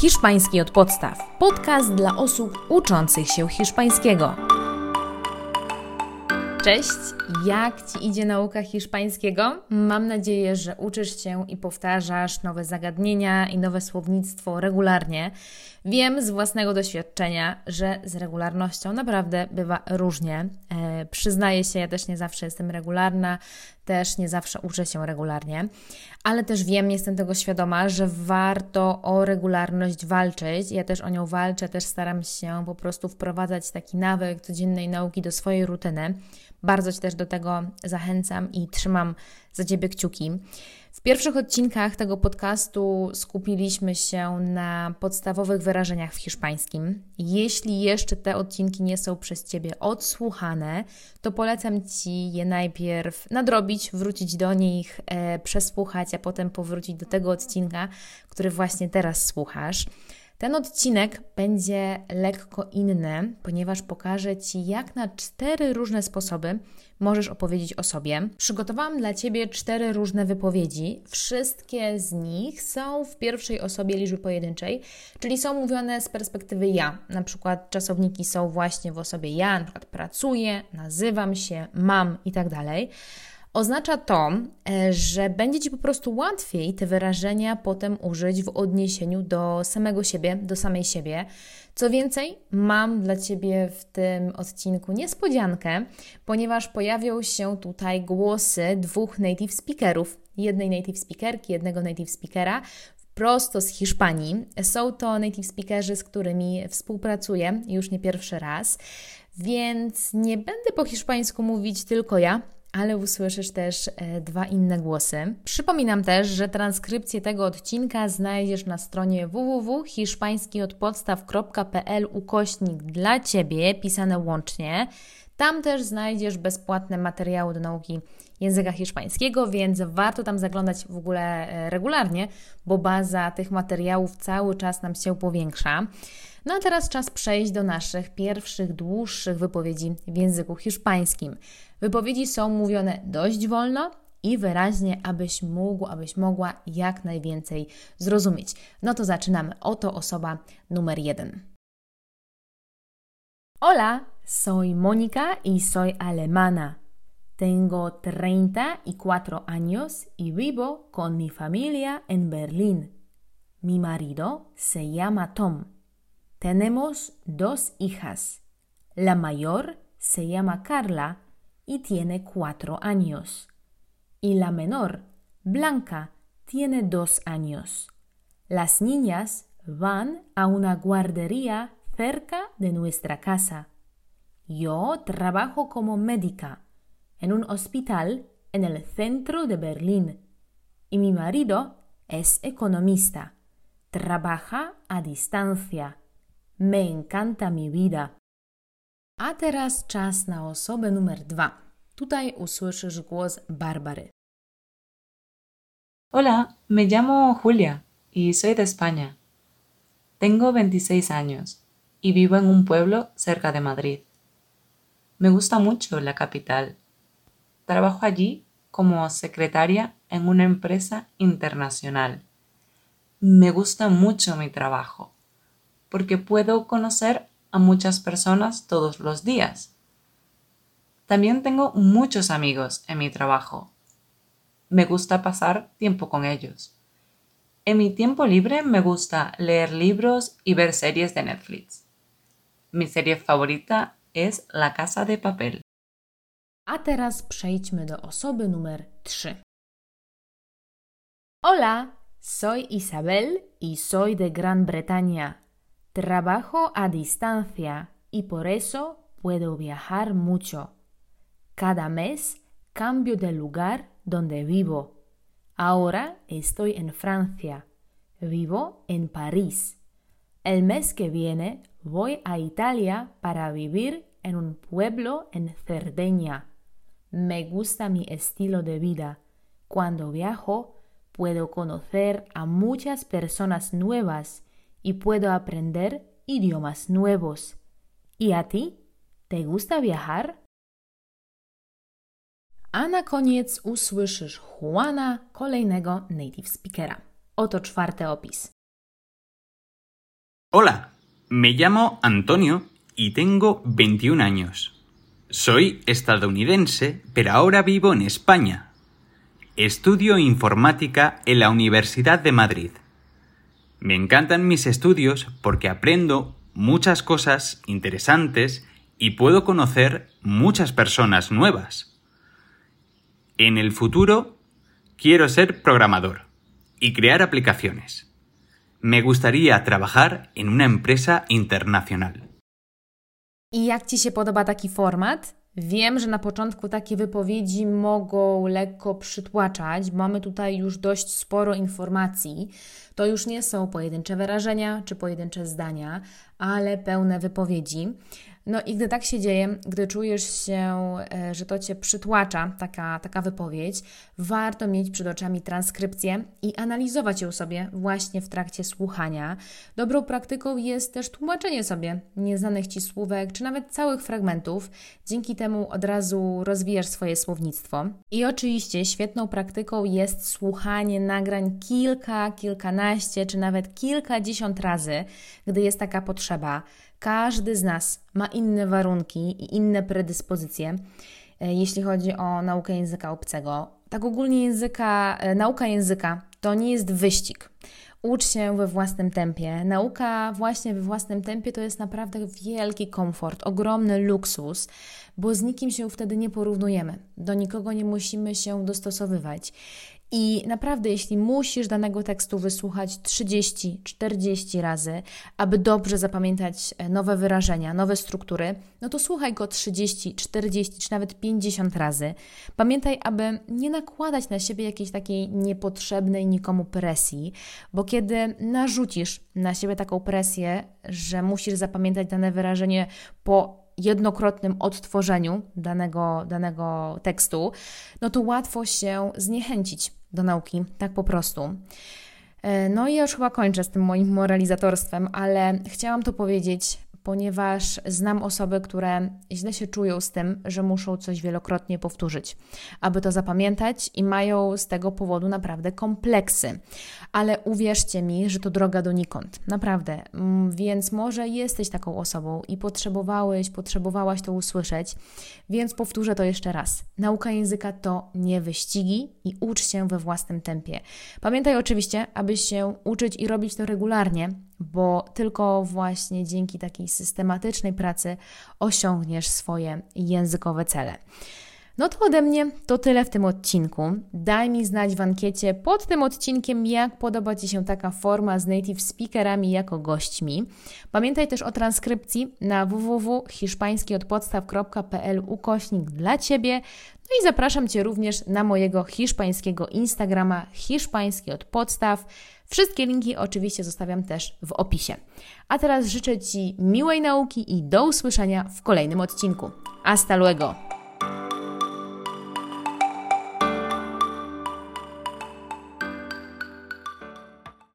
Hiszpański od podstaw. Podcast dla osób uczących się hiszpańskiego. Cześć, jak Ci idzie nauka hiszpańskiego? Mam nadzieję, że uczysz się i powtarzasz nowe zagadnienia i nowe słownictwo regularnie. Wiem z własnego doświadczenia, że z regularnością naprawdę bywa różnie. Przyznaję się, ja też nie zawsze jestem regularna, też nie zawsze uczę się regularnie, ale też wiem, jestem tego świadoma, że warto o regularność walczyć. Ja też o nią walczę, też staram się po prostu wprowadzać taki nawyk codziennej nauki do swojej rutyny. Bardzo Cię też do tego zachęcam i trzymam za Ciebie kciuki. W pierwszych odcinkach tego podcastu skupiliśmy się na podstawowych wyrażeniach w hiszpańskim. Jeśli jeszcze te odcinki nie są przez Ciebie odsłuchane, to polecam Ci je najpierw nadrobić, wrócić do nich, e, przesłuchać, a potem powrócić do tego odcinka, który właśnie teraz słuchasz. Ten odcinek będzie lekko inny, ponieważ pokażę Ci, jak na cztery różne sposoby możesz opowiedzieć o sobie. Przygotowałam dla Ciebie cztery różne wypowiedzi. Wszystkie z nich są w pierwszej osobie liczby pojedynczej, czyli są mówione z perspektywy ja. Na przykład czasowniki są właśnie w osobie ja, na przykład pracuję, nazywam się, mam i tak dalej. Oznacza to, e, że będzie Ci po prostu łatwiej te wyrażenia potem użyć w odniesieniu do samego siebie, do samej siebie. Co więcej, mam dla Ciebie w tym odcinku niespodziankę, ponieważ pojawią się tutaj głosy dwóch native speakerów, jednej native speakerki, jednego native speakera, prosto z Hiszpanii. Są to native speakerzy, z którymi współpracuję już nie pierwszy raz, więc nie będę po hiszpańsku mówić tylko ja, ale usłyszysz też e, dwa inne głosy. Przypominam też, że transkrypcję tego odcinka znajdziesz na stronie www.hiszpańskiodpodstaw.pl ukośnik dla Ciebie, pisane łącznie. Tam też znajdziesz bezpłatne materiały do nauki języka hiszpańskiego, więc warto tam zaglądać w ogóle e, regularnie, bo baza tych materiałów cały czas nam się powiększa. No a teraz czas przejść do naszych pierwszych, dłuższych wypowiedzi w języku hiszpańskim. Wypowiedzi są mówione dość wolno i wyraźnie, abyś mógł, abyś mogła jak najwięcej zrozumieć. No to zaczynamy. Oto osoba numer jeden. Hola, soy Mónica y soy alemana. Tengo 34 años y vivo con mi familia en Berlín. Mi marido se llama Tom. Tenemos dos hijas. La mayor se llama Carla y tiene cuatro años. Y la menor, Blanca, tiene dos años. Las niñas van a una guardería cerca de nuestra casa. Yo trabajo como médica en un hospital en el centro de Berlín y mi marido es economista. Trabaja a distancia. Me encanta mi vida. A teraz czas na osobę numer dwa. Tutaj usłyszysz głos Barbary. Hola, me llamo Julia y soy de España. Tengo 26 años y vivo en un pueblo cerca de Madrid. Me gusta mucho la capital. Trabajo allí como secretaria en una empresa internacional. Me gusta mucho mi trabajo porque puedo conocer a muchas personas todos los días. También tengo muchos amigos en mi trabajo. Me gusta pasar tiempo con ellos. En mi tiempo libre me gusta leer libros y ver series de Netflix. Mi serie favorita es La Casa de Papel. A teraz przejdźmy do osoby numer 3. Hola, soy Isabel y soy de Gran Bretaña. Trabajo a distancia y por eso puedo viajar mucho. Cada mes cambio de lugar donde vivo. Ahora estoy en Francia. Vivo en París. El mes que viene voy a Italia para vivir en un pueblo en Cerdeña. Me gusta mi estilo de vida. Cuando viajo puedo conocer a muchas personas nuevas y puedo aprender idiomas nuevos. ¿Y a ti? ¿Te gusta viajar? A na koniec usłyszysz Juana, kolejnego native speakera. Oto czwarty opis. Hola, me llamo Antonio y tengo 21 años. Soy estadounidense, pero ahora vivo en España. Estudio informática en la Universidad de Madrid. Me encantan mis estudios porque aprendo muchas cosas interesantes y puedo conocer muchas personas nuevas. En el futuro quiero ser programador y crear aplicaciones. Me gustaría trabajar en una empresa internacional. I jak Ci się podoba taki format? Wiem, że na początku takie wypowiedzi mogą lekko przytłaczać. Mamy tutaj już dość sporo informacji. To już nie są pojedyncze wyrażenia czy pojedyncze zdania, ale pełne wypowiedzi. No i gdy tak się dzieje, gdy czujesz się, e, że to cię przytłacza, taka, taka wypowiedź, warto mieć przed oczami transkrypcję i analizować ją sobie właśnie w trakcie słuchania. Dobrą praktyką jest też tłumaczenie sobie nieznanych ci słówek, czy nawet całych fragmentów. Dzięki temu od razu rozwijasz swoje słownictwo. I oczywiście świetną praktyką jest słuchanie nagrań kilka, kilkanaście, czy nawet kilkadziesiąt razy, gdy jest taka potrzeba. Każdy z nas ma inne warunki i inne predyspozycje, e, jeśli chodzi o naukę języka obcego. Tak ogólnie języka, e, nauka języka to nie jest wyścig. Ucz się we własnym tempie. Nauka właśnie we własnym tempie to jest naprawdę wielki komfort, ogromny luksus, bo z nikim się wtedy nie porównujemy. Do nikogo nie musimy się dostosowywać. I naprawdę, jeśli musisz danego tekstu wysłuchać 30, 40 razy, aby dobrze zapamiętać e, nowe wyrażenia, nowe struktury, no to słuchaj go 30, 40 czy nawet 50 razy. Pamiętaj, aby nie nakładać na siebie jakiejś takiej niepotrzebnej nikomu presji, bo kiedy narzucisz na siebie taką presję, że musisz zapamiętać dane wyrażenie po jednokrotnym odtworzeniu danego, danego tekstu, no to łatwo się zniechęcić do nauki, tak po prostu. E, no i ja już chyba kończę z tym moim moralizatorstwem, ale chciałam to powiedzieć, ponieważ znam osoby, które źle się czują z tym, że muszą coś wielokrotnie powtórzyć, aby to zapamiętać i mają z tego powodu naprawdę kompleksy. Ale uwierzcie mi, że to droga donikąd, naprawdę. Mm, więc może jesteś taką osobą i potrzebowałeś, potrzebowałaś to usłyszeć, więc powtórzę to jeszcze raz. Nauka języka to nie wyścigi i ucz się we własnym tempie. Pamiętaj oczywiście, aby się uczyć i robić to regularnie, bo tylko właśnie dzięki takiej systematycznej pracy osiągniesz swoje językowe cele. No to ode mnie to tyle w tym odcinku. Daj mi znać w ankiecie pod tym odcinkiem, jak podoba Ci się taka forma z native speakerami jako gośćmi. Pamiętaj też o transkrypcji na www.hiszpańskiodpodstaw.pl ukośnik dla Ciebie. No i zapraszam Cię również na mojego hiszpańskiego Instagrama hiszpański od podstaw. Wszystkie linki oczywiście zostawiam też w opisie. A teraz życzę Ci miłej nauki i do usłyszenia w kolejnym odcinku. Hasta luego!